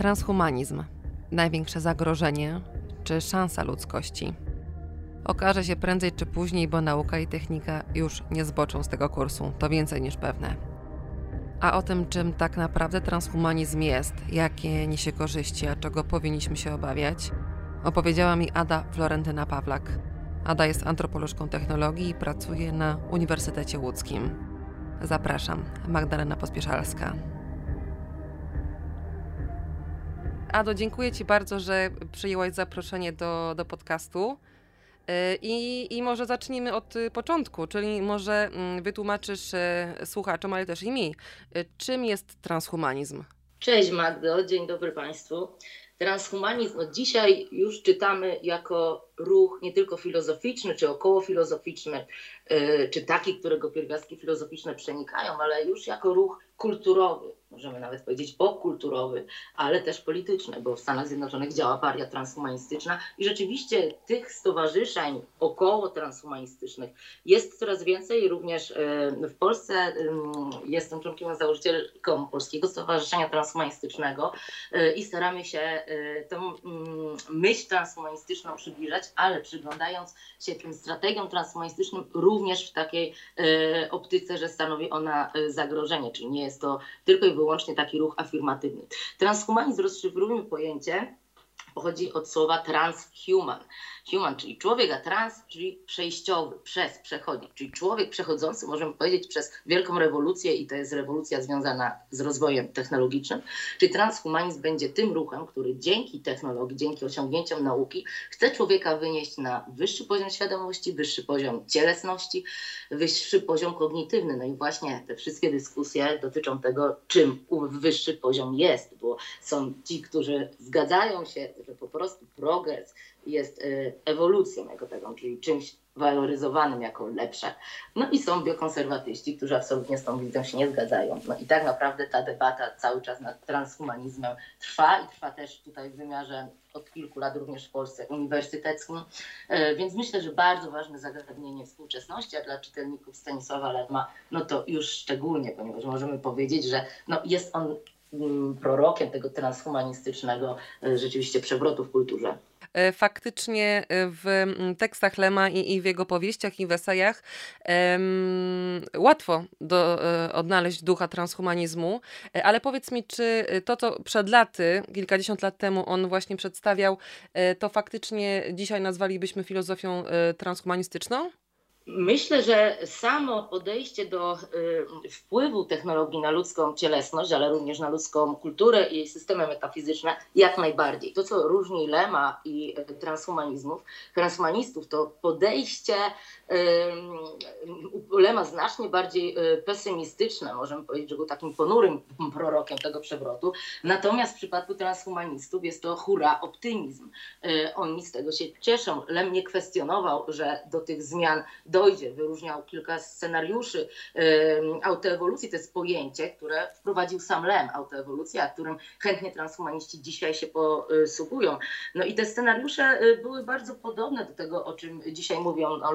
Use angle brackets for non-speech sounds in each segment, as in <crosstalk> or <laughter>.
Transhumanizm. Największe zagrożenie czy szansa ludzkości? Okaże się prędzej czy później, bo nauka i technika już nie zboczą z tego kursu. To więcej niż pewne. A o tym, czym tak naprawdę transhumanizm jest, jakie niesie korzyści, a czego powinniśmy się obawiać, opowiedziała mi Ada Florentyna Pawlak. Ada jest antropolożką technologii i pracuje na Uniwersytecie Łódzkim. Zapraszam, Magdalena Pospieszalska. Ado, dziękuję Ci bardzo, że przyjęłaś zaproszenie do, do podcastu. Y, I, I może zacznijmy od y, początku, czyli może mm, wytłumaczysz y, słuchaczom, ale też i mi, czym jest transhumanizm? Cześć Magdo, dzień dobry Państwu. Transhumanizm od dzisiaj już czytamy jako ruch nie tylko filozoficzny czy okołofilozoficzny, czy taki, którego pierwiastki filozoficzne przenikają, ale już jako ruch kulturowy, możemy nawet powiedzieć pokulturowy, ale też polityczny, bo w Stanach Zjednoczonych działa paria transhumanistyczna i rzeczywiście tych stowarzyszeń około transhumanistycznych jest coraz więcej. Również e, w Polsce jestem członkiem założycielką Polskiego Stowarzyszenia Transhumanistycznego e, i staramy się tę mm, myśl transhumanistyczną przybliżać, ale przyglądając się tym strategiom transhumanistycznym również w takiej optyce, że stanowi ona zagrożenie, czyli nie jest to tylko i wyłącznie taki ruch afirmatywny. Transhumanizm, rozszyfrujmy pojęcie, pochodzi od słowa transhuman. Human, czyli człowiek, a trans, czyli przejściowy, przez, przechodnik, czyli człowiek przechodzący, możemy powiedzieć, przez wielką rewolucję i to jest rewolucja związana z rozwojem technologicznym. Czyli transhumanizm będzie tym ruchem, który dzięki technologii, dzięki osiągnięciom nauki chce człowieka wynieść na wyższy poziom świadomości, wyższy poziom cielesności, wyższy poziom kognitywny. No i właśnie te wszystkie dyskusje dotyczą tego, czym wyższy poziom jest, bo są ci, którzy zgadzają się, że po prostu progres jest y, ewolucją jako taką, czyli czymś waloryzowanym jako lepsze. No i są biokonserwatyści, którzy absolutnie z tą wizją się nie zgadzają. No i tak naprawdę ta debata cały czas nad transhumanizmem trwa i trwa też tutaj w wymiarze od kilku lat również w Polsce uniwersyteckim. Y, więc myślę, że bardzo ważne zagadnienie współczesności, a dla czytelników Stanisława Ledma, no to już szczególnie, ponieważ możemy powiedzieć, że no jest on prorokiem tego transhumanistycznego y, rzeczywiście przewrotu w kulturze. E, faktycznie e, w mm, tekstach Lema i, i w jego powieściach i w esejach łatwo do, e, odnaleźć ducha transhumanizmu, ale powiedz mi, czy to, co przed laty, kilkadziesiąt lat temu on właśnie przedstawiał, to faktycznie dzisiaj nazwalibyśmy filozofią transhumanistyczną? Myślę, że samo podejście do y, wpływu technologii na ludzką cielesność, ale również na ludzką kulturę i systemy metafizyczne, jak najbardziej. To, co różni Lema i y, transhumanizmów, transhumanistów, to podejście Lema znacznie bardziej y, pesymistyczne, możemy powiedzieć, że był takim ponurym <laughs> prorokiem tego przewrotu. Natomiast w przypadku transhumanistów jest to hura optymizm. Oni z tego się cieszą. Lem nie kwestionował, że do tych zmian dojdzie. Wyróżniał kilka scenariuszy autoewolucji. To jest pojęcie, które wprowadził sam Lem, autoewolucja, którym chętnie transhumaniści dzisiaj się posługują. No i te scenariusze y, były bardzo podobne do tego, o czym dzisiaj mówią o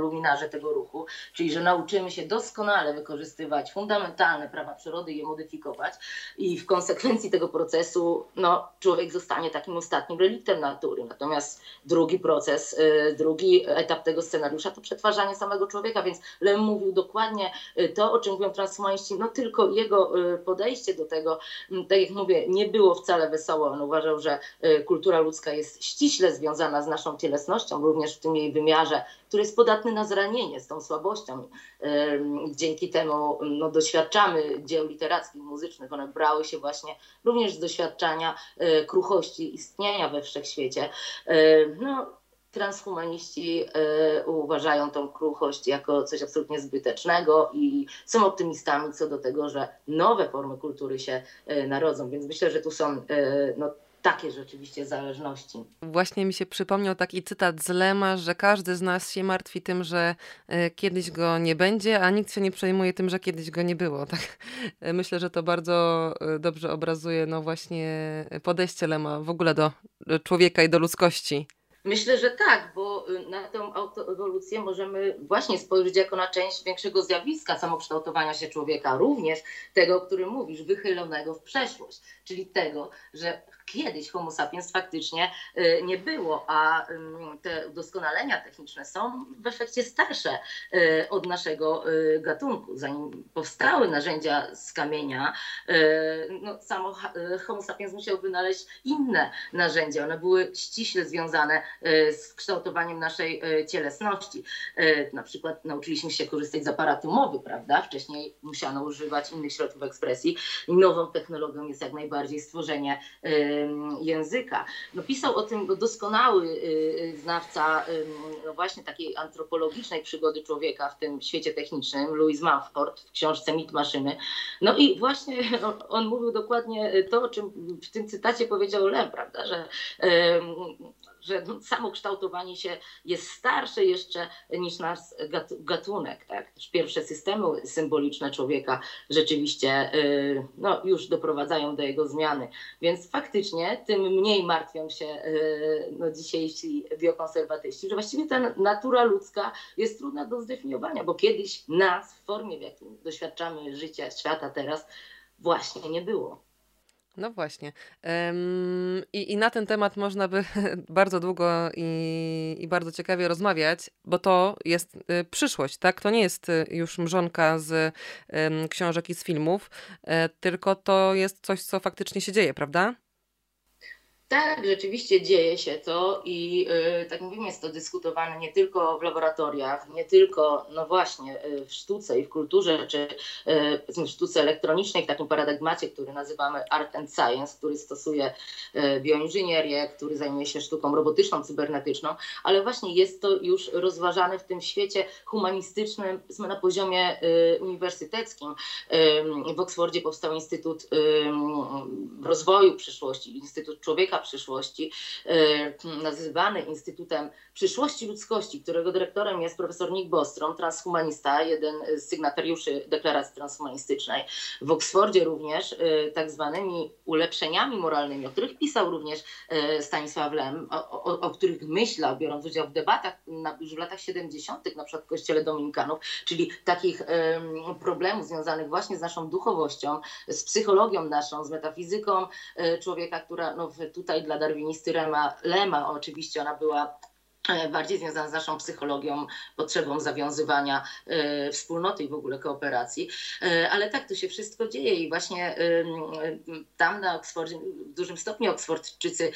tego ruchu, czyli że nauczymy się doskonale wykorzystywać fundamentalne prawa przyrody i je modyfikować i w konsekwencji tego procesu no, człowiek zostanie takim ostatnim reliktem natury. Natomiast drugi proces, y, drugi etap tego scenariusza to przetwarzanie samego człowieka, więc Lem mówił dokładnie y, to, o czym mówią transhumaniści, no tylko jego y, podejście do tego, mm, tak jak mówię, nie było wcale wesoło. On uważał, że kultura ludzka jest ściśle związana z naszą cielesnością, również w tym jej wymiarze, który jest podatny na zranienie z tą słabością. Dzięki temu no, doświadczamy dzieł literackich, muzycznych. One brały się właśnie również z doświadczania kruchości istnienia we wszechświecie. No, transhumaniści y, uważają tą kruchość jako coś absolutnie zbytecznego i są optymistami co do tego, że nowe formy kultury się y, narodzą. Więc myślę, że tu są y, no, takie rzeczywiście zależności. Właśnie mi się przypomniał taki cytat z Lema, że każdy z nas się martwi tym, że kiedyś go nie będzie, a nikt się nie przejmuje tym, że kiedyś go nie było. <laughs> Tak? Myślę, że to bardzo dobrze obrazuje no właśnie podejście Lema w ogóle do człowieka i do ludzkości. Myślę, że tak, bo na tę autoewolucję możemy właśnie spojrzeć jako na część większego zjawiska samokształtowania się człowieka, również tego, o którym mówisz, wychylonego w przeszłość, czyli tego, że kiedyś Homo sapiens faktycznie y, nie było, a te doskonalenia techniczne są w efekcie starsze y, od naszego y, gatunku. Zanim powstały narzędzia z kamienia, no, samo Homo sapiens musiał wynaleźć inne narzędzia. One były ściśle związane z kształtowaniem naszej cielesności. Na przykład nauczyliśmy się korzystać z aparatu mowy, prawda? Wcześniej musiano używać innych środków ekspresji. Nową technologią jest jak najbardziej stworzenie języka. No, pisał o tym doskonały y, y, znawca no właśnie takiej antropologicznej przygody człowieka w tym świecie technicznym, Louis Mumford w książce Mit Maszyny. No i właśnie on mówił dokładnie to, o czym w tym cytacie powiedział Lem, prawda, że że no, samo kształtowanie się jest starsze jeszcze niż nasz gatunek. Tak? Pierwsze systemy symboliczne człowieka rzeczywiście y, no, już doprowadzają do jego zmiany. Więc faktycznie tym mniej martwią się y, no, dzisiejsi biokonserwatyści, że właściwie ta natura ludzka jest trudna do zdefiniowania, bo kiedyś nas w formie, w jakim doświadczamy życia, świata teraz, właśnie nie było. No właśnie. i, I na ten temat można by <laughs> bardzo długo i, i bardzo ciekawie rozmawiać, bo to jest y, przyszłość, tak? To nie jest y, już mrzonka z książek i z filmów, e, tylko to jest coś, co faktycznie się dzieje, prawda? Tak, rzeczywiście dzieje się to i yy, tak mówimy, jest to dyskutowane nie tylko w laboratoriach, nie tylko, no właśnie, yy, w sztuce i w kulturze, czy yy, w sztuce elektronicznej, w takim paradygmacie, który nazywamy art and science, który stosuje yy, bioinżynierię, który zajmuje się sztuką robotyczną, cybernetyczną, ale właśnie jest to już rozważane w tym świecie humanistycznym na poziomie yy, uniwersyteckim. Yy, w Oksfordzie powstał Instytut Rozwoju Przyszłości, Instytut Człowieka przyszłości, e, nazywany Instytutem Przyszłości Ludzkości, którego dyrektorem jest profesor Nick Bostrom, transhumanista, jeden z sygnatariuszy deklaracji transhumanistycznej. W Oksfordzie również e, tak zwanymi ulepszeniami moralnymi, o których pisał również e, Stanisław Lem, o, o, o których myślał, biorąc udział w debatach na, już w latach 70., na przykład w Kościele Dominikanów, czyli takich problemów związanych właśnie z naszą duchowością, z psychologią naszą, z metafizyką człowieka, która no, tutaj tutaj dla darwinisty Lema, Lema oczywiście ona była e, bardziej związana z naszą psychologią, potrzebą zawiązywania y, wspólnoty i w ogóle kooperacji. Y, ale tak, to się wszystko dzieje i właśnie tam na Oksfordzie, w dużym stopniu Oksfordczycy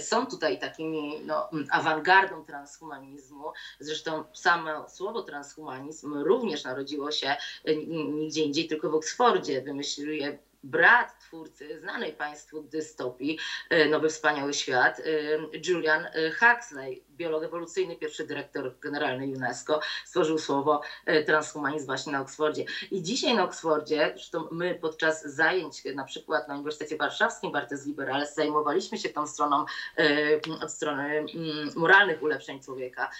są tutaj takimi no, awangardą transhumanizmu. Zresztą samo słowo transhumanizm również narodziło się nigdzie indziej, tylko w Oksfordzie. Wymyślił je brat twórcy znanej Państwu dystopii e, Nowy Wspaniały Świat, e, Julian e, Huxley, biolog ewolucyjny, pierwszy dyrektor generalny UNESCO, stworzył słowo transhumanizm właśnie na Oksfordzie. I dzisiaj na Oksfordzie, zresztą my podczas zajęć na przykład na Uniwersytecie Warszawskim Bartes Liberales zajmowaliśmy się tą stroną od strony mm, moralnych ulepszeń człowieka,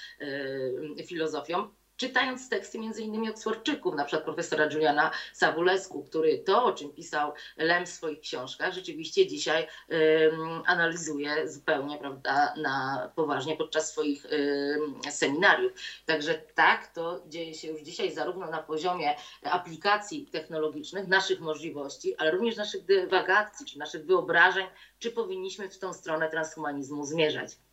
filozofią, czytając teksty między innymi Oksfordczyków, na przykład profesora Juliana Sawulesku, który to, o czym pisał Lem w swoich książkach, rzeczywiście dzisiaj um, analizuje zupełnie prawda, na poważnie podczas swoich um, seminariów. Także tak, to dzieje się już dzisiaj zarówno na poziomie aplikacji technologicznych, naszych możliwości, ale również naszych dywagacji, czy naszych wyobrażeń, czy powinniśmy w tą stronę transhumanizmu zmierzać.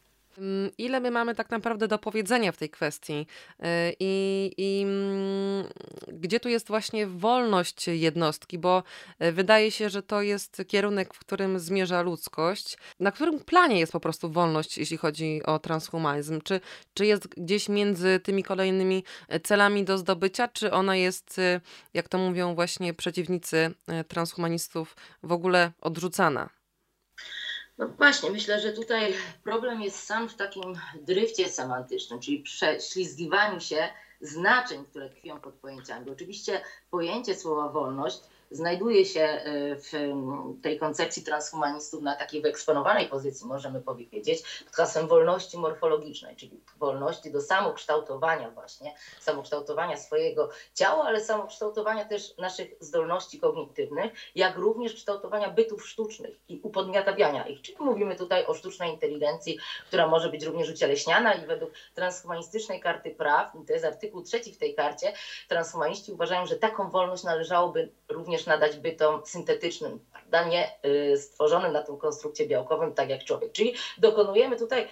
Ile my mamy tak naprawdę do powiedzenia w tej kwestii y, i, i mm, gdzie tu jest właśnie wolność jednostki, bo y, wydaje się, że to jest kierunek, w którym zmierza ludzkość. Na którym planie jest po prostu wolność, jeśli chodzi o transhumanizm? Czy, czy jest gdzieś między tymi kolejnymi y, celami do zdobycia, czy ona jest, jak to mówią właśnie przeciwnicy transhumanistów, w ogóle odrzucana? No właśnie, myślę, że tutaj problem jest sam w takim dryfcie semantycznym, czyli prześlizgiwaniu się znaczeń, które tkwią pod pojęciami. Oczywiście pojęcie słowa wolność znajduje się e, w tej koncepcji transhumanistów na takiej wyeksponowanej pozycji, możemy powiedzieć, pod hasłem wolności morfologicznej, czyli wolności do samokształtowania właśnie, samokształtowania swojego ciała, ale samokształtowania też naszych zdolności kognitywnych, jak również kształtowania bytów sztucznych i upodmiotawiania ich. Czyli mówimy tutaj o sztucznej inteligencji, która może być również ucieleśniana i według transhumanistycznej karty praw, to jest artykuł trzeci w tej karcie, transhumaniści uważają, że taką wolność należałoby również również nadać bytom syntetycznym, prawda, nie stworzonym na tą konstrukcję białkową, tak jak człowiek. Czyli dokonujemy tutaj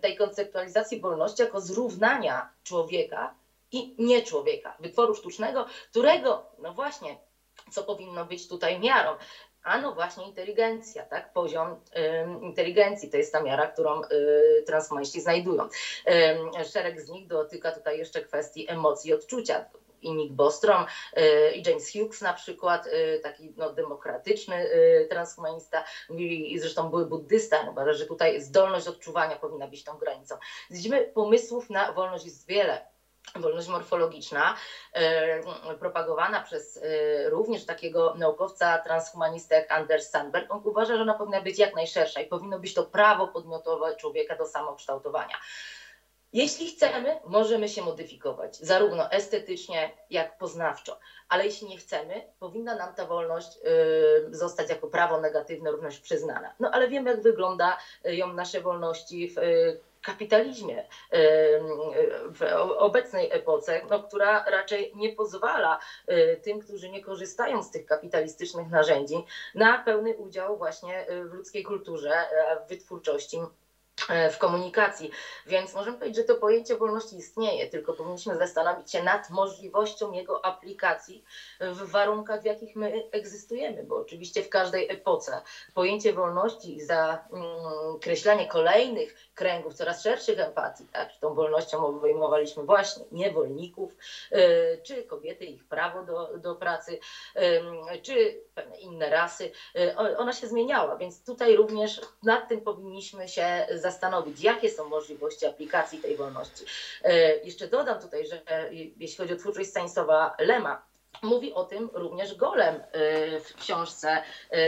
tej konceptualizacji wolności jako zrównania człowieka i nie człowieka, wytworu sztucznego, którego, no właśnie, co powinno być tutaj miarą? A no właśnie inteligencja, tak? Poziom y, inteligencji to jest ta miara, którą y, znajdują. Y, szereg z nich dotyka tutaj jeszcze kwestii emocji i odczucia i Nick Bostrom, i James Hughes na przykład, taki no, demokratyczny transhumanista, i zresztą były buddysta, uważa, że tutaj zdolność odczuwania powinna być tą granicą. Widzimy, pomysłów na wolność jest wiele wolność morfologiczna, propagowana przez również takiego naukowca transhumanista jak Anders Sandberg, on uważa, że ona powinna być jak najszersza i powinno być to prawo podmiotowe człowieka do samokształtowania. Jeśli chcemy, możemy się modyfikować, zarówno estetycznie, jak poznawczo, ale jeśli nie chcemy, powinna nam ta wolność y, zostać jako prawo negatywne również przyznana. No ale wiemy, jak wygląda ją nasze wolności w y, kapitalizmie w obecnej epoce, no, która raczej nie pozwala tym, którzy nie korzystają z tych kapitalistycznych narzędzi, na pełny udział właśnie w ludzkiej kulturze, w wytwórczości w komunikacji. Więc możemy powiedzieć, że to pojęcie wolności istnieje, tylko powinniśmy zastanowić się nad możliwością jego aplikacji w warunkach, w jakich my egzystujemy, bo oczywiście w każdej epoce pojęcie wolności za mm, kreślanie kolejnych kręgów, coraz szerszych empatii, tak? tą wolnością obejmowaliśmy właśnie niewolników, yy, czy kobiety, ich prawo do, do pracy, czy pewne inne rasy, yy, ona się zmieniała, więc tutaj również nad tym powinniśmy się zastanowić jakie są możliwości aplikacji tej wolności. E, jeszcze dodam tutaj, że e, jeśli chodzi o twórczość Stanisława Lema, Mówi o tym również Golem e, w książce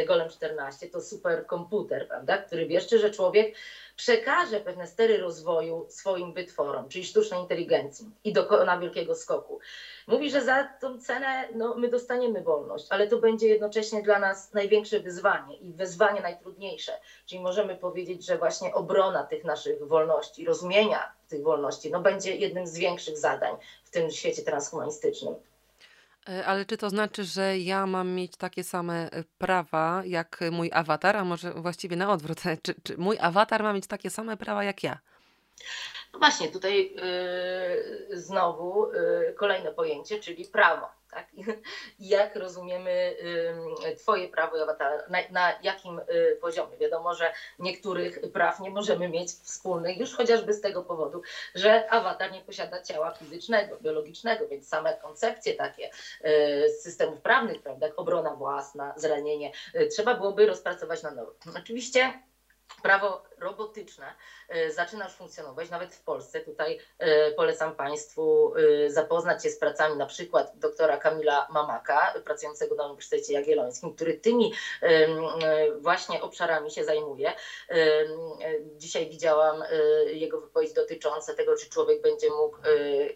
Golem 14. To superkomputer, prawda, który wieszczy, że człowiek przekaże pewne stery rozwoju swoim wytworom, czyli sztucznej inteligencji i dokona wielkiego skoku. Mówi, że za tą cenę no, my dostaniemy wolność, ale to będzie jednocześnie dla nas największe wyzwanie i wyzwanie najtrudniejsze. Czyli możemy powiedzieć, że właśnie obrona tych naszych wolności, rozumienia tych wolności, no, będzie jednym z większych zadań w tym świecie transhumanistycznym. E, ale czy to znaczy, że ja mam mieć takie same e, prawa jak mój awatar, a może właściwie na odwrót? <laughs> Czy, czy mój awatar ma mieć takie same prawa jak ja? No właśnie, tutaj yy, znowu yy, kolejne pojęcie, czyli prawo. Tak? Jak rozumiemy Twoje prawo i awatar, na, na, jakim y, poziomie? Wiadomo, że niektórych praw nie możemy mieć wspólnych już chociażby z tego powodu, że awatar nie posiada ciała fizycznego, biologicznego, więc same koncepcje takie y, systemów prawnych, prawda, obrona własna, zranienie, y, trzeba byłoby rozpracować na nowo. Oczywiście prawo robotyczne e, zaczyna już funkcjonować, nawet w Polsce. Tutaj e, polecam Państwu e, zapoznać się z pracami na przykład doktora Kamila Mamaka, pracującego na Uniwersytecie Jagiellońskim, który tymi właśnie obszarami się zajmuje. Dzisiaj widziałam jego wypowiedź dotyczące tego, czy człowiek będzie mógł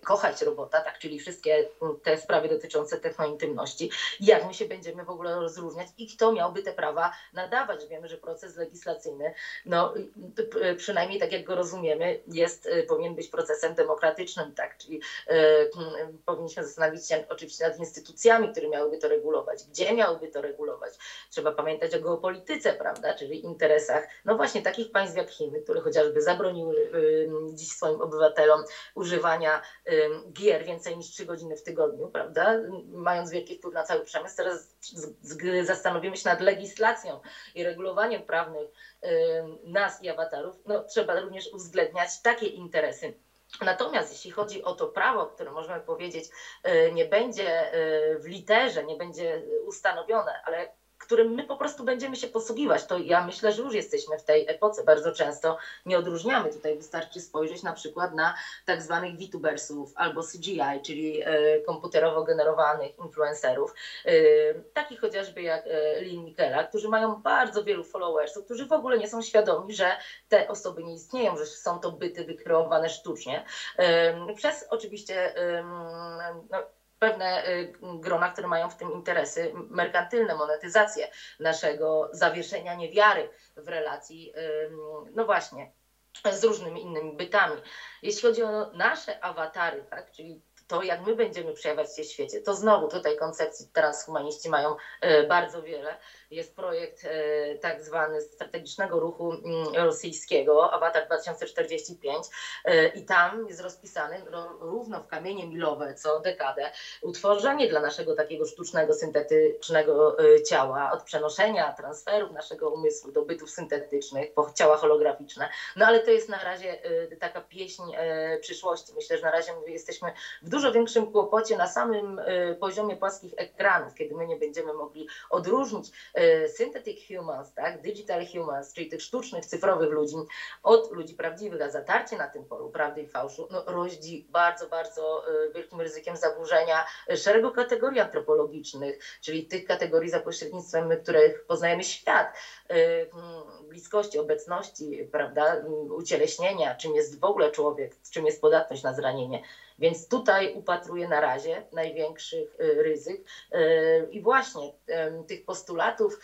kochać robota, tak, czyli wszystkie te sprawy dotyczące technointymności, jak my się będziemy w ogóle rozróżniać i kto miałby te prawa nadawać. Wiemy, że proces legislacyjny no, przynajmniej tak jak go rozumiemy, jest, e, powinien być procesem demokratycznym, tak? Czyli e, powinniśmy zastanowić się oczywiście nad instytucjami, które miałyby to regulować, gdzie miałyby to regulować. Trzeba pamiętać o geopolityce, prawda? Czyli interesach, no właśnie takich państw jak Chiny, które chociażby zabroniły dziś swoim obywatelom używania gier więcej niż 3 godziny w tygodniu, prawda? Mając wielki wpływ na cały przemysł, teraz zastanowimy się nad legislacją i regulowaniem prawnych nas i awatarów, no, trzeba również uwzględniać takie interesy. Natomiast jeśli chodzi o to prawo, które możemy powiedzieć e, nie będzie e, w literze, nie będzie ustanowione, ale którym my po prostu będziemy się posługiwać. To ja myślę, że już jesteśmy w tej epoce. Bardzo często nie odróżniamy. Tutaj wystarczy spojrzeć na przykład na tak zwanych VTubersów albo CGI, czyli e, komputerowo generowanych influencerów, e, takich chociażby jak e, Lin Michela, którzy mają bardzo wielu followersów, którzy w ogóle nie są świadomi, że te osoby nie istnieją, że są to byty wykreowane sztucznie. Przez oczywiście no, pewne y, grona, które mają w tym interesy merkantylne, monetyzację naszego zawieszenia niewiary w relacji, no właśnie, z różnymi innymi bytami. Jeśli chodzi o nasze awatary, tak, czyli to, jak my będziemy przejawiać się w świecie, to znowu tutaj koncepcji transhumaniści mają bardzo wiele. Jest projekt tak zwany strategicznego ruchu mm, rosyjskiego, Awatar 2045 i tam jest rozpisany równo w kamienie milowe co dekadę utworzenie dla naszego takiego sztucznego, syntetycznego ciała, od przenoszenia, transferów naszego umysłu do bytów syntetycznych, po ciała holograficzne. No ale to jest na razie taka pieśń przyszłości. Myślę, że na razie jesteśmy w dużo większym kłopocie na samym poziomie płaskich ekranów, kiedy my nie będziemy mogli odróżnić synthetic humans, tak, digital humans, czyli tych sztucznych, cyfrowych ludzi od ludzi prawdziwych, a zatarcie na tym polu prawdy i fałszu no, roździ bardzo, bardzo y, wielkim ryzykiem zaburzenia szeregu kategorii antropologicznych, czyli tych kategorii za pośrednictwem których poznajemy świat, bliskości, obecności, prawda, ucieleśnienia, czym jest w ogóle człowiek, czym jest podatność na zranienie. Więc tutaj upatruję na razie największych y, ryzyk. Y, I właśnie tych postulatów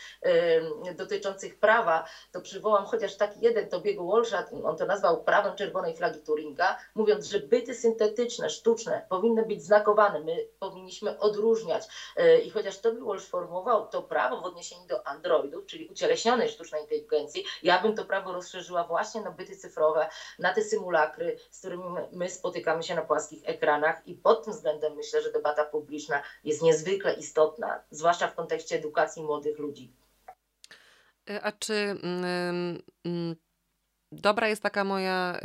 dotyczących prawa, to przywołam chociaż taki jeden, to biegu Walsha, on to nazwał prawem czerwonej flagi Turinga, mówiąc, że byty syntetyczne, sztuczne powinny być znakowane, my powinniśmy odróżniać. Y, I chociaż to by Walsh formułował to prawo w odniesieniu do androidów, czyli ucieleśnionej sztucznej inteligencji, ja bym to prawo rozszerzyła właśnie na byty cyfrowe, na te symulakry, z którymi my spotykamy się na płaskich ekranach i pod tym względem myślę, że debata publiczna jest niezwykle istotna, zwłaszcza w kontekście edukacji młodych ludzi. E, a czy mm, mm, dobra jest taka moja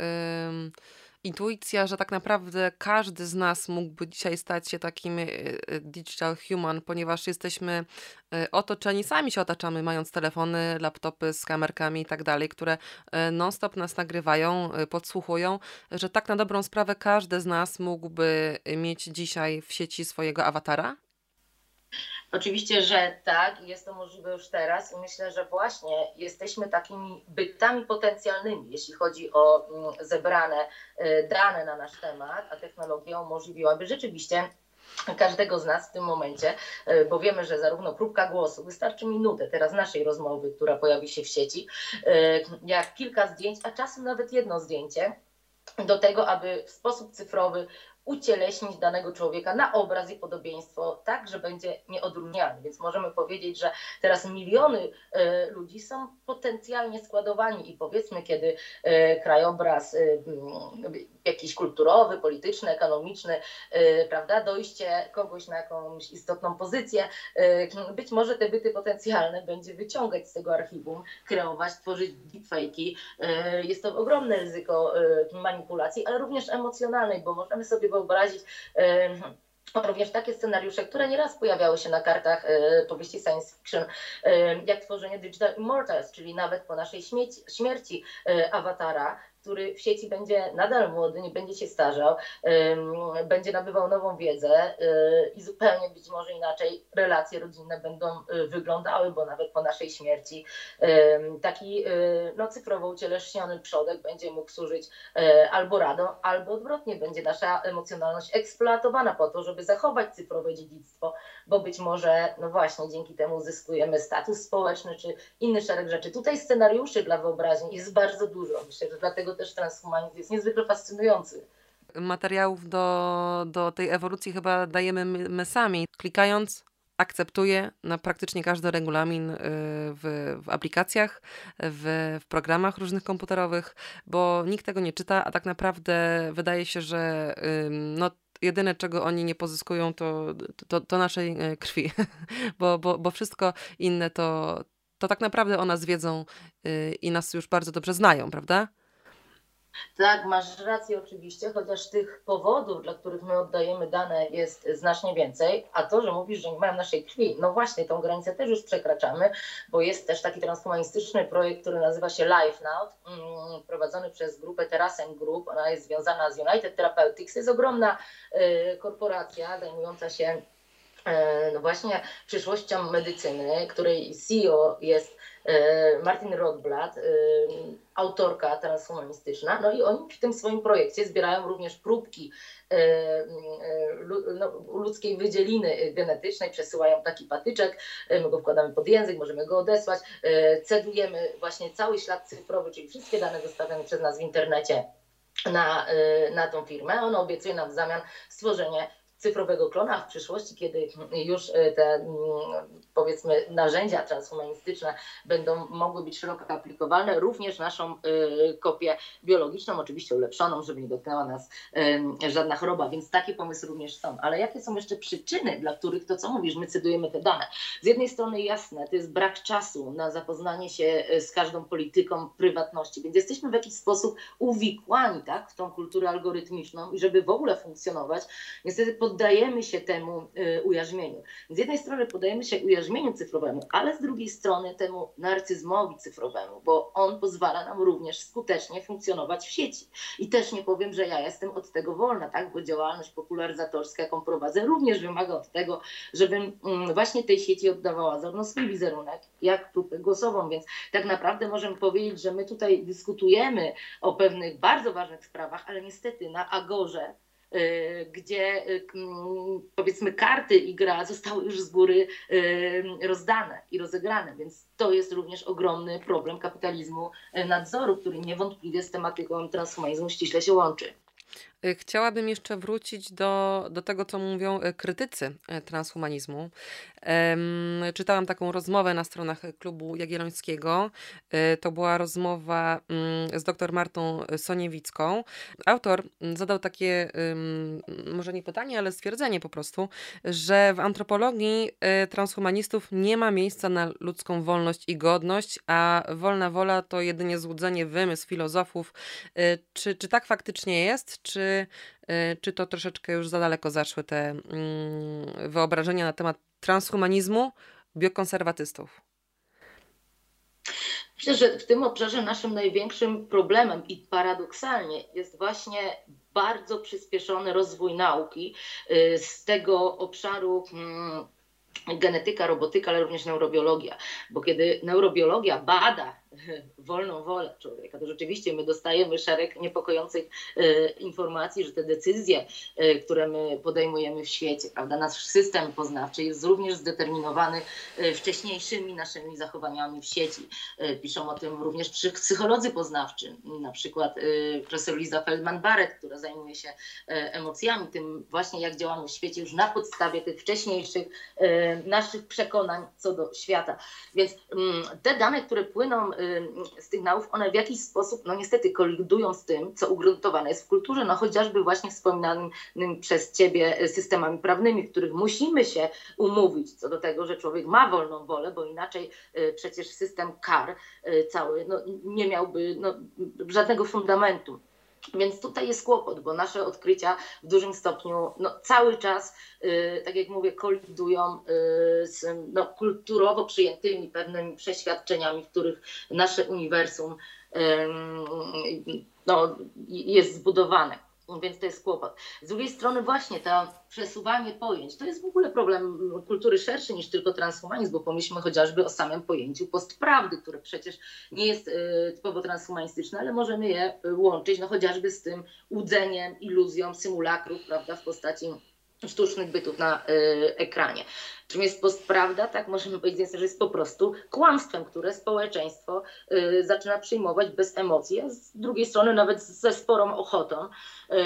intuicja, że tak naprawdę każdy z nas mógłby dzisiaj stać się takim e, e, digital human, ponieważ jesteśmy e, otoczeni, sami się otaczamy, mając telefony, laptopy z kamerkami i tak dalej, które non-stop nas nagrywają, podsłuchują, że tak na dobrą sprawę każdy z nas mógłby mieć dzisiaj w sieci swojego awatara? Oczywiście, że tak, jest to możliwe już teraz i myślę, że właśnie jesteśmy takimi bytami potencjalnymi, jeśli chodzi o mm, zebrane y, dane na nasz temat, a technologia umożliwiłaby rzeczywiście każdego z nas w tym momencie, y, bo wiemy, że zarówno próbka głosu, wystarczy minutę teraz naszej rozmowy, która pojawi się w sieci, y, jak kilka zdjęć, a czasem nawet jedno zdjęcie, do tego, aby w sposób cyfrowy ucieleśnić danego człowieka na obraz i podobieństwo, tak, że będzie nieodróżnialny. Więc możemy powiedzieć, że teraz miliony e, ludzi są potencjalnie składowani i powiedzmy, kiedy e, krajobraz e, jakiś kulturowy, polityczny, ekonomiczny, prawda, dojście kogoś na jakąś istotną pozycję, być może te byty potencjalne będzie wyciągać z tego archiwum, kreować, tworzyć deepfake'i. Jest to ogromne ryzyko manipulacji, ale również emocjonalnej, bo możemy sobie wyobrazić również takie scenariusze, które nieraz pojawiały się na kartach e, powieści science fiction, e, jak tworzenie Digital Immortals, czyli nawet po naszej śmierci, e, awatara, który w sieci będzie nadal młody, nie będzie się starzał, będzie nabywał nową wiedzę y, i zupełnie być może inaczej relacje rodzinne będą y, wyglądały, bo nawet po naszej śmierci taki y, no, cyfrowo ucieleśniony przodek będzie mógł służyć albo radą, albo odwrotnie, będzie nasza emocjonalność eksploatowana po to, żeby zachować cyfrowe dziedzictwo, bo być może, no właśnie, dzięki temu uzyskujemy status społeczny czy inny szereg rzeczy. Tutaj scenariuszy dla wyobraźni jest bardzo dużo. Myślę, że dlatego też transhumanizm jest niezwykle fascynujący. Materiałów do, do tej ewolucji chyba dajemy my, my sami. Klikając, akceptuję na praktycznie każdy regulamin y, w, w aplikacjach, w, w, programach różnych komputerowych, bo nikt tego nie czyta, a tak naprawdę wydaje się, że no, jedyne, czego oni nie pozyskują, to, to, to naszej e, krwi, <laughs> bo, bo, bo wszystko inne to, to tak naprawdę o nas wiedzą y, i nas już bardzo dobrze znają, prawda? Tak, masz rację oczywiście, chociaż tych powodów, dla których my oddajemy dane jest znacznie więcej, a to, że mówisz, że nie mają naszej krwi, no właśnie tą granicę też już przekraczamy, bo jest też taki transhumanistyczny projekt, który nazywa się LifeNow, mm, prowadzony przez grupę Terasem Group, ona jest związana z United Therapeutics, jest ogromna y, korporacja zajmująca się y, no właśnie przyszłością medycyny, której CEO jest Martin Rothblatt, e, autorka transhumanistyczna, no i oni w tym swoim projekcie zbierają również próbki e, no, ludzkiej wydzieliny genetycznej, przesyłają taki patyczek, my go wkładamy pod język, możemy go odesłać, cedujemy właśnie cały ślad cyfrowy, czyli wszystkie dane zostawiane przez nas w internecie na, na tą firmę. Ona obiecuje nam w zamian stworzenie cyfrowego klona w przyszłości, kiedy już e, te mm, powiedzmy narzędzia transhumanistyczne będą mogły być szeroko aplikowalne, również naszą e, kopię biologiczną, oczywiście ulepszoną, żeby nie dotknęła nas e, żadna choroba, więc takie pomysły również są. Ale jakie są jeszcze przyczyny, dla których to, co mówisz, my cydujemy te dane? Z jednej strony jasne, to jest brak czasu na zapoznanie się z każdą polityką prywatności, więc jesteśmy w jakiś sposób uwikłani tak, w tą kulturę algorytmiczną i żeby w ogóle funkcjonować, niestety poddajemy się temu y, ujarzmieniu. Z jednej strony poddajemy się ujarzmieniu cyfrowemu, ale z drugiej strony temu narcyzmowi cyfrowemu, bo on pozwala nam również skutecznie funkcjonować w sieci. I też nie powiem, że ja jestem od tego wolna, tak? bo działalność popularyzatorska, jaką prowadzę, również wymaga od tego, żebym mm, właśnie tej sieci oddawała zarówno swój wizerunek, jak próbę głosową. Więc tak naprawdę możemy powiedzieć, że my tutaj dyskutujemy o pewnych bardzo ważnych sprawach, ale niestety na Agorze gdzie y, powiedzmy karty i gra zostały już z góry y, rozdane i rozegrane, więc to jest również ogromny problem kapitalizmu nadzoru, który niewątpliwie z tematyką transhumanizmu ściśle się łączy. Y, chciałabym jeszcze wrócić do, do tego, co mówią y, krytycy y, transhumanizmu. Czytałam taką rozmowę na stronach klubu Jagiellońskiego. To była rozmowa mm, z dr Martą Soniewicką. Autor mm, zadał takie, może nie pytanie, ale stwierdzenie po prostu, że w antropologii transhumanistów nie ma miejsca na ludzką wolność i godność, a wolna wola to jedynie złudzenie, wymysł filozofów. Czy, czy tak faktycznie jest? Czy Y, czy, to troszeczkę już za daleko zaszły te mm, wyobrażenia na temat transhumanizmu biokonserwatystów? Myślę, że w tym obszarze naszym największym problemem i paradoksalnie jest właśnie bardzo przyspieszony rozwój nauki y, z tego obszaru mm, genetyka, robotyka, ale również neurobiologia. Bo kiedy neurobiologia bada <laughs> wolną wolę człowieka, to rzeczywiście my dostajemy szereg niepokojących e, informacji, że te decyzje, e, które my podejmujemy w świecie, prawda, nasz system poznawczy jest również zdeterminowany e, wcześniejszymi naszymi zachowaniami w sieci. Piszą o tym również psycholodzy poznawczy, na przykład profesor Liza Feldman-Barrett, która zajmuje się emocjami, tym właśnie jak działamy w świecie już na podstawie tych wcześniejszych naszych przekonań co do świata. Więc mm, te dane, które płyną sygnałów, one w jakiś sposób, no niestety, kolidują z tym, co ugruntowane jest w kulturze, no chociażby właśnie wspominanym przez Ciebie systemami prawnymi, w których musimy się umówić co do tego, że człowiek ma wolną wolę, bo inaczej y, przecież system kar y, cały no, nie miałby no, żadnego fundamentu. Więc tutaj jest kłopot, bo nasze odkrycia w dużym stopniu no, cały czas, yy, tak jak mówię, kolidują yy, z no, kulturowo przyjętymi pewnymi przeświadczeniami, w których nasze uniwersum yy, no, jest zbudowane więc to jest kłopot. Z drugiej strony właśnie to przesuwanie pojęć, to jest w ogóle problem kultury szerszy niż tylko transhumanizm, bo pomyślmy chociażby o samym pojęciu postprawdy, które przecież nie jest y, typowo transhumanistyczne, ale możemy je y, łączyć no chociażby z tym łudzeniem, iluzją symulakrów, prawda, w postaci sztucznych bytów na y, ekranie. Czym jest postprawda? Tak możemy powiedzieć, że jest po prostu kłamstwem, które społeczeństwo y, zaczyna przyjmować bez emocji, a z drugiej strony nawet ze sporą ochotą, y,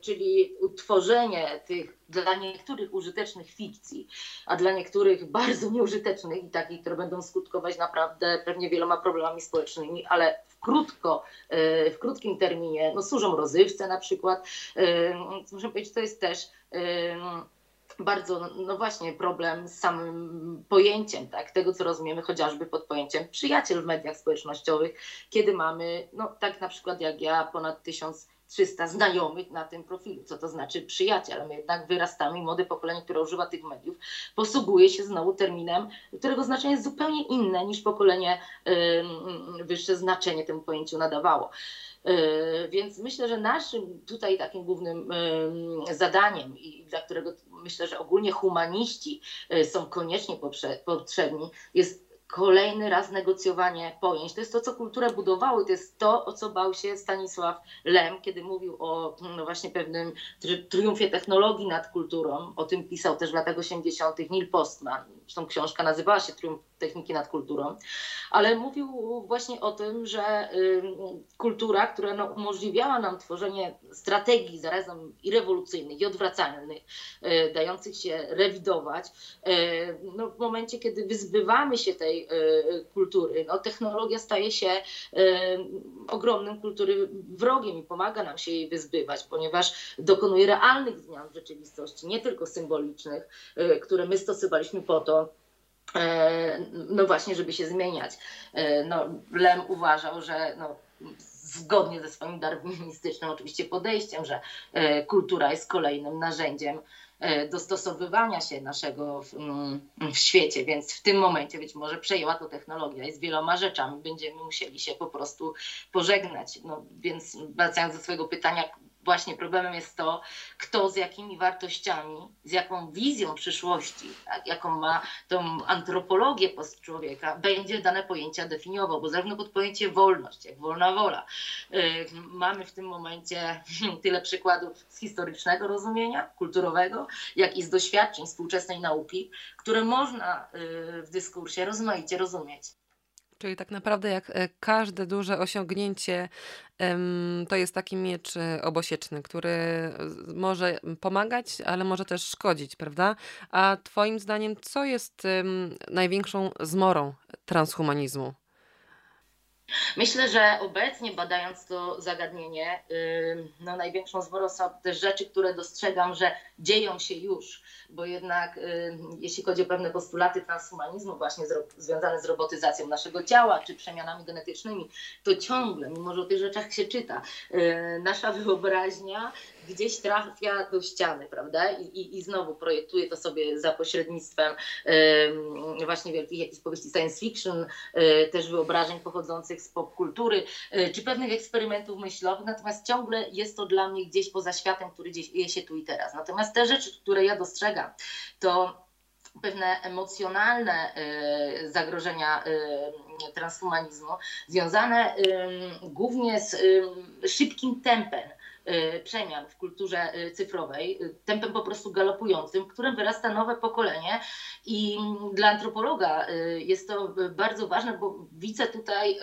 czyli utworzenie tych dla niektórych użytecznych fikcji, a dla niektórych bardzo <laughs> nieużytecznych i takich, które będą skutkować naprawdę pewnie wieloma problemami społecznymi, ale krótko, y, w krótkim terminie, no służą rozrywce na przykład. Y, muszę powiedzieć, to jest też y, bardzo, no właśnie, problem z samym pojęciem, tak, tego co rozumiemy chociażby pod pojęciem przyjaciel w mediach społecznościowych, kiedy mamy, no tak na przykład jak ja, ponad 1300 znajomych na tym profilu, co to znaczy przyjaciel, my jednak wyrastamy młode pokolenie, które używa tych mediów, posługuje się znowu terminem, którego znaczenie jest zupełnie inne niż pokolenie yy, wyższe znaczenie temu pojęciu nadawało. E, więc myślę, że naszym tutaj takim głównym zadaniem i dla którego myślę, że ogólnie humaniści e, są koniecznie potrzebni, jest kolejny raz negocjowanie pojęć. To jest to, co kulturę budowało to jest to, o co bał się Stanisław Lem, kiedy mówił o no właśnie pewnym triumfie technologii nad kulturą. O tym pisał też w latach 80. Neil Postman. Zresztą książka nazywała się Triumf techniki nad kulturą, ale mówił właśnie o tym, że kultura, która no, umożliwiała nam tworzenie strategii zarazem i rewolucyjnych, i odwracalnych, y, dających się rewidować, y, no, w momencie, kiedy wyzbywamy się tej y, kultury, no, technologia staje się ogromnym kultury wrogiem i pomaga nam się jej wyzbywać, ponieważ dokonuje realnych zmian w rzeczywistości, nie tylko symbolicznych, które my stosowaliśmy po to, no właśnie, żeby się zmieniać. E, no, Lem uważał, że no, zgodnie ze swoim darwinistycznym oczywiście podejściem, że e, kultura jest kolejnym narzędziem dostosowywania się naszego w, mm, w, świecie, więc w tym momencie być może przejęła to technologia i z wieloma rzeczami będziemy musieli się po prostu pożegnać. No, więc wracając do swojego pytania, właśnie problemem jest to, kto z jakimi wartościami, z jaką wizją przyszłości, tak, jaką ma tą antropologię człowieka, będzie dane pojęcia definiował, bo zarówno pod pojęcie wolność, jak wolna wola, yy, mamy w tym momencie <laughs> tyle przykładów z historycznego rozumienia, kulturowego, jak i z doświadczeń współczesnej nauki, które można yy, w dyskursie rozmaicie rozumieć. Czyli tak naprawdę jak e, każde duże osiągnięcie to jest taki miecz e, obosieczny, który może pomagać, ale może też szkodzić, prawda? A twoim zdaniem co jest największą zmorą transhumanizmu? Myślę, że obecnie badając to zagadnienie, no największą zmorą są też rzeczy, które dostrzegam, że dzieją się już, bo jednak jeśli chodzi o pewne postulaty transhumanizmu właśnie związane z robotyzacją naszego ciała czy przemianami genetycznymi, to ciągle, mimo że o tych rzeczach się czyta, y, nasza wyobraźnia gdzieś trafia do ściany, prawda? I, i, i znowu projektuje to sobie za pośrednictwem właśnie wielkich jakichś powieści science fiction, y, też wyobrażeń pochodzących z popkultury, y, czy pewnych eksperymentów myślowych, natomiast ciągle jest to dla mnie gdzieś poza światem, który gdzieś je się tu i teraz. Natomiast te rzeczy, które ja dostrzegam, to pewne emocjonalne y, zagrożenia transhumanizmu, związane głównie z szybkim tempem przemian w kulturze y, cyfrowej, y, tempem po prostu galopującym, w którym wyrasta nowe pokolenie. I dla antropologa jest to bardzo ważne, bo widzę tutaj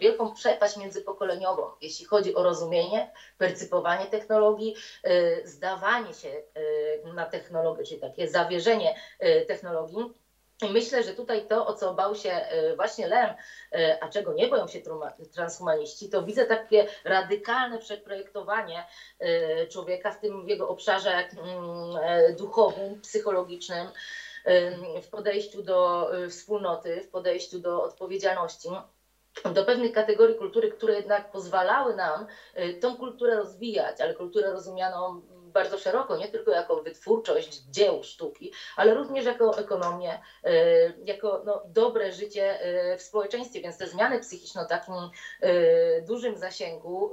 wielką przepaść międzypokoleniową, jeśli chodzi o rozumienie, percypowanie technologii, zdawanie się na technologię, czyli takie zawierzenie technologii myślę, że tutaj to, o co bał się e, właśnie Lem, e, a czego nie boją się transhumaniści, to widzę takie radykalne przeprojektowanie e, człowieka w tym jego obszarze mm, duchowym, psychologicznym, w podejściu do wspólnoty, w podejściu do odpowiedzialności do pewnych kategorii kultury, które jednak pozwalały nam tą kulturę rozwijać, ale kulturę rozumianą bardzo szeroko, nie tylko jako wytwórczość dzieł sztuki, ale również jako ekonomię, e, jako no, dobre życie e, w społeczeństwie. Więc te zmiany psychiczne o takim e, dużym zasięgu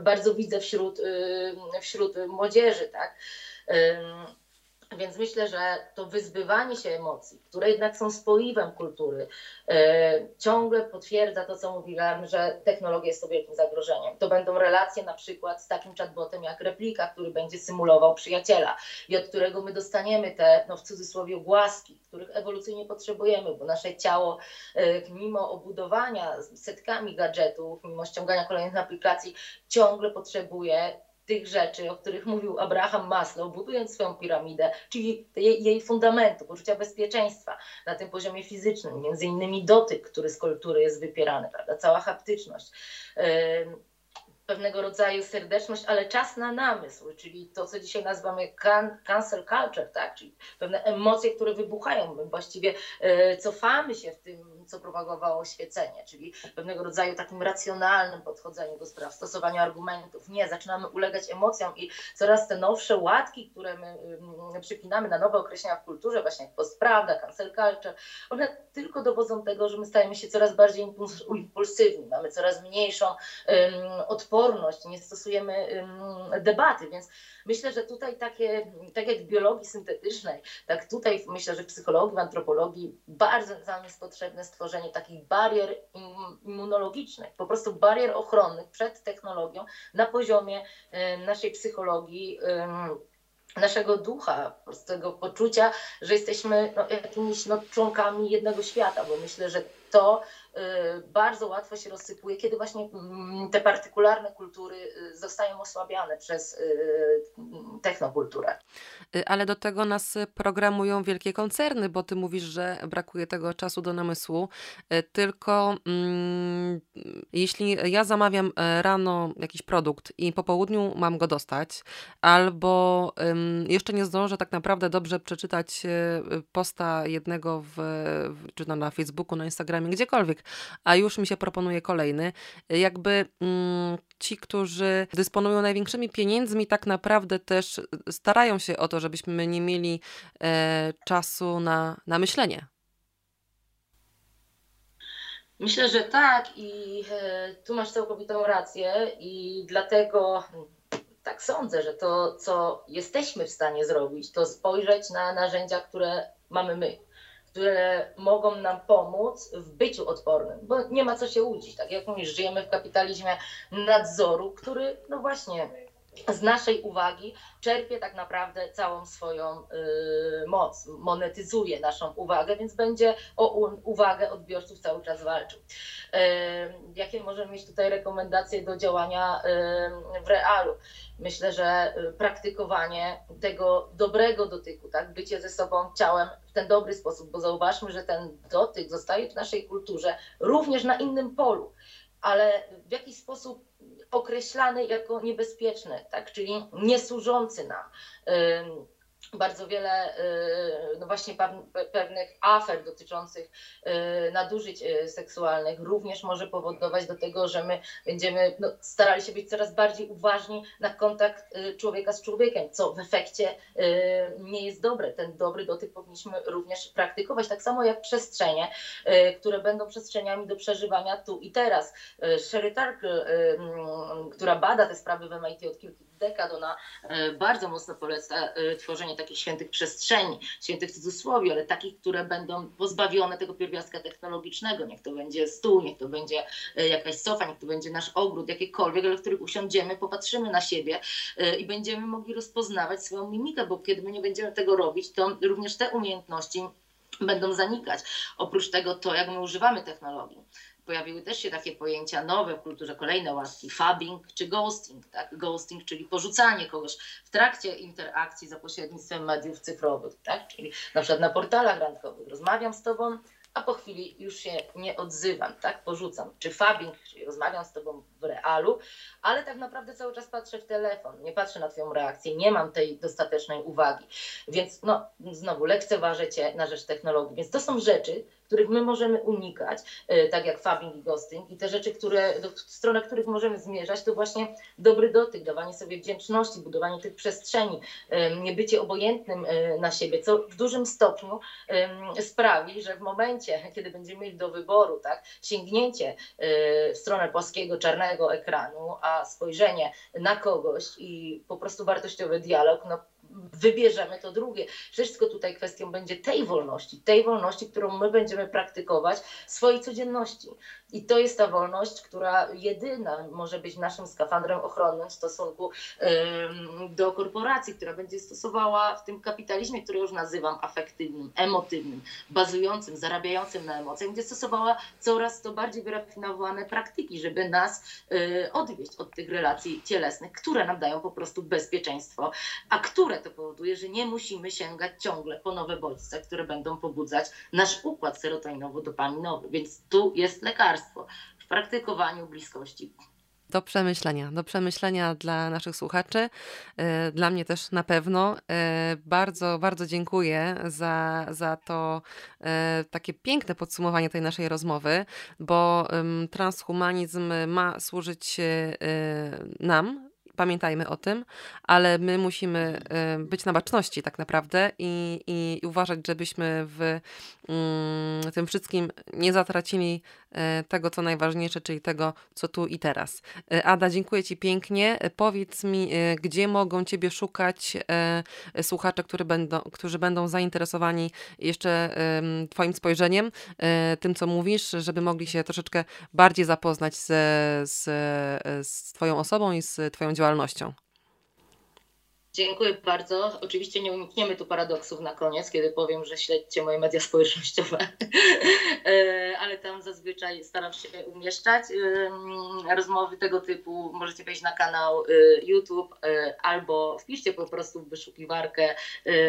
bardzo widzę wśród, wśród młodzieży. Tak? Więc myślę, że to wyzbywanie się emocji, które jednak są spoiwem kultury, e, ciągle potwierdza to, co mówiłam, że technologia jest to wielkim zagrożeniem. To będą relacje na przykład z takim chatbotem jak replika, który będzie symulował przyjaciela i od którego my dostaniemy te, no w cudzysłowie, głaski, których ewolucyjnie potrzebujemy, bo nasze ciało, e, mimo obudowania setkami gadżetów, mimo ściągania kolejnych aplikacji, ciągle potrzebuje tych rzeczy, o których mówił Abraham Maslow, budując swoją piramidę, czyli jej, jej fundamentu, poczucia bezpieczeństwa na tym poziomie fizycznym, między innymi dotyk, który z kultury jest wypierany, prawda, cała haptyczność pewnego rodzaju serdeczność, ale czas na namysł, czyli to, co dzisiaj nazywamy can, cancel culture, tak? czyli pewne emocje, które wybuchają. My właściwie e, cofamy się w tym, co propagowało świecenie, czyli pewnego rodzaju takim racjonalnym podchodzeniu do spraw, stosowaniu argumentów. Nie, zaczynamy ulegać emocjom i coraz te nowsze łatki, które my y, przypinamy na nowe określenia w kulturze, właśnie jak postprawda, cancel culture, one tylko dowodzą tego, że my stajemy się coraz bardziej impulsywni, mamy coraz mniejszą y, odporność odporność, nie stosujemy debaty, więc myślę, że tutaj takie, tak jak w biologii syntetycznej, tak tutaj myślę, że w psychologii, w antropologii bardzo nam jest potrzebne stworzenie takich barier immunologicznych, po prostu barier ochronnych przed technologią na poziomie naszej psychologii naszego ducha, tego poczucia, że jesteśmy no, jakimiś no, członkami jednego świata, bo myślę, że to bardzo łatwo się rozsypuje, kiedy właśnie mm, te partykularne kultury y, zostają osłabiane przez y, technokulturę. Ale do tego nas programują wielkie koncerny, bo ty mówisz, że brakuje tego czasu do namysłu. Tylko mm, jeśli ja zamawiam e, rano jakiś produkt i po południu mam go dostać, albo jeszcze nie zdążę tak naprawdę dobrze przeczytać e, posta jednego w, czy na Facebooku, na Instagramie, gdziekolwiek, a już mi się proponuje kolejny. Jakby mm, ci, którzy dysponują największymi pieniędzmi, tak naprawdę też starają się o to, żebyśmy nie mieli e, czasu na, na myślenie. Myślę, że tak i e, tu masz całkowitą rację i dlatego tak sądzę, że to, co jesteśmy w stanie zrobić, to spojrzeć na narzędzia, które mamy my które mogą nam pomóc w byciu odpornym, bo nie ma co się łudzić. Tak jak mówisz, żyjemy w kapitalizmie nadzoru, który no właśnie z naszej uwagi czerpie tak naprawdę całą swoją y, moc, monetyzuje naszą uwagę, więc będzie o uwagę odbiorców cały czas walczył. Y, jakie możemy mieć tutaj rekomendacje do działania y, w realu? Myślę, że praktykowanie tego dobrego dotyku, tak, bycie ze sobą ciałem w ten dobry sposób, bo zauważmy, że ten dotyk zostaje w naszej kulturze również na innym polu, ale w jakiś sposób określany jako niebezpieczny, tak? czyli niesłużący nam bardzo wiele y, no właśnie pewnych afer dotyczących y, nadużyć y, seksualnych również może powodować do tego, że my będziemy no, starali się być coraz bardziej uważni na kontakt człowieka z człowiekiem, co w efekcie nie jest dobre. Ten dobry dotyk powinniśmy również praktykować, tak samo jak przestrzenie, które będą przestrzeniami do przeżywania tu i teraz. Sherry Tarkle, która bada te sprawy w MIT od kilku dekad, ona bardzo mocno poleca tworzenie takich świętych przestrzeni, świętych w cudzysłowie, ale takich, które będą pozbawione tego pierwiastka technologicznego. Niech to będzie stół, niech to będzie e, jakaś sofa, niech to będzie nasz ogród, jakiekolwiek, ale w których usiądziemy, popatrzymy na siebie e, i będziemy mogli rozpoznawać swoją mimikę, bo kiedy my nie będziemy tego robić, to również te umiejętności będą zanikać. Oprócz tego to, jak my używamy technologii pojawiły też się takie pojęcia nowe w kulturze, kolejne łatki, fabbing czy ghosting. Tak? Ghosting, czyli porzucanie kogoś w trakcie interakcji za pośrednictwem mediów cyfrowych, tak? czyli na przykład na portalach randkowych. Rozmawiam z tobą, a po chwili już się nie odzywam, tak? Porzucam. Czy fabbing, czyli rozmawiam z tobą w realu, ale tak naprawdę cały czas patrzę w telefon, nie patrzę na twoją reakcję, nie mam tej dostatecznej uwagi. Więc no, znowu lekceważę cię na rzecz technologii. Więc to są rzeczy, których my możemy unikać, e, tak jak fabbing i ghosting. I te rzeczy, które, w stronę których możemy zmierzać, to właśnie dobry dotyk, dawanie sobie wdzięczności, budowanie tych przestrzeni, nie bycie obojętnym e, na siebie, co w dużym stopniu sprawi, że w momencie, <laughs> kiedy będziemy mieli do wyboru tak, sięgnięcie e, w stronę płaskiego, czarnego ekranu, a spojrzenie na kogoś i po prostu wartościowy dialog, no wybierzemy to drugie. Wszystko tutaj kwestią będzie tej wolności, tej wolności, którą my będziemy praktykować w swojej codzienności. I to jest ta wolność, która jedyna może być naszym skafandrem ochronnym w stosunku do korporacji, która będzie stosowała w tym kapitalizmie, który już nazywam afektywnym, emotywnym, bazującym, zarabiającym na emocjach, będzie stosowała coraz to bardziej wyrafinowane praktyki, żeby nas y, odwieść od tych relacji cielesnych, które nam dają po prostu bezpieczeństwo, a które to powoduje, że nie musimy sięgać ciągle po nowe bodźce, które będą pobudzać nasz układ serotoninowo-dopaminowy. Więc tu jest lekarstwo w praktykowaniu bliskości. Do przemyślenia, do przemyślenia dla naszych słuchaczy, e, dla mnie też na pewno. E, bardzo, bardzo dziękuję za, za to e, takie piękne podsumowanie tej naszej rozmowy, bo transhumanizm ma służyć nam, pamiętajmy o tym, ale my musimy być na baczności tak naprawdę i, i uważać, żebyśmy w mm, tym wszystkim nie zatracili tego, co najważniejsze, czyli tego, co tu i teraz. Ada, dziękuję Ci pięknie. Powiedz mi, gdzie mogą Ciebie szukać słuchacze, którzy będą, którzy będą zainteresowani jeszcze Twoim spojrzeniem, tym, co mówisz, żeby mogli się troszeczkę bardziej zapoznać z, z, z Twoją osobą i z Twoją działalnością. Dziękuję bardzo. Oczywiście nie unikniemy tu paradoksów na koniec, kiedy powiem, że śledźcie moje media społecznościowe, <laughs> e, ale tam zazwyczaj staram się umieszczać rozmowy tego typu. Możecie wejść na kanał e, YouTube e, albo wpiszcie po prostu w wyszukiwarkę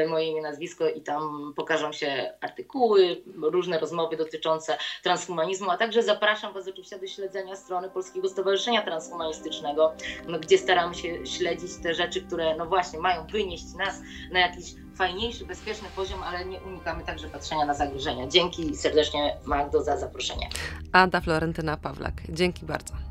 moje imię, nazwisko i tam pokażą się artykuły, różne rozmowy dotyczące transhumanizmu, a także zapraszam Was oczywiście do śledzenia strony Polskiego Stowarzyszenia Transhumanistycznego, no, gdzie staram się śledzić te rzeczy, które no właśnie mają wynieść nas na jakiś fajniejszy, bezpieczny poziom, ale nie unikamy także patrzenia na zagrożenia. Dzięki serdecznie Magdo za zaproszenie. Ada Florentyna Pawlak. Dzięki bardzo.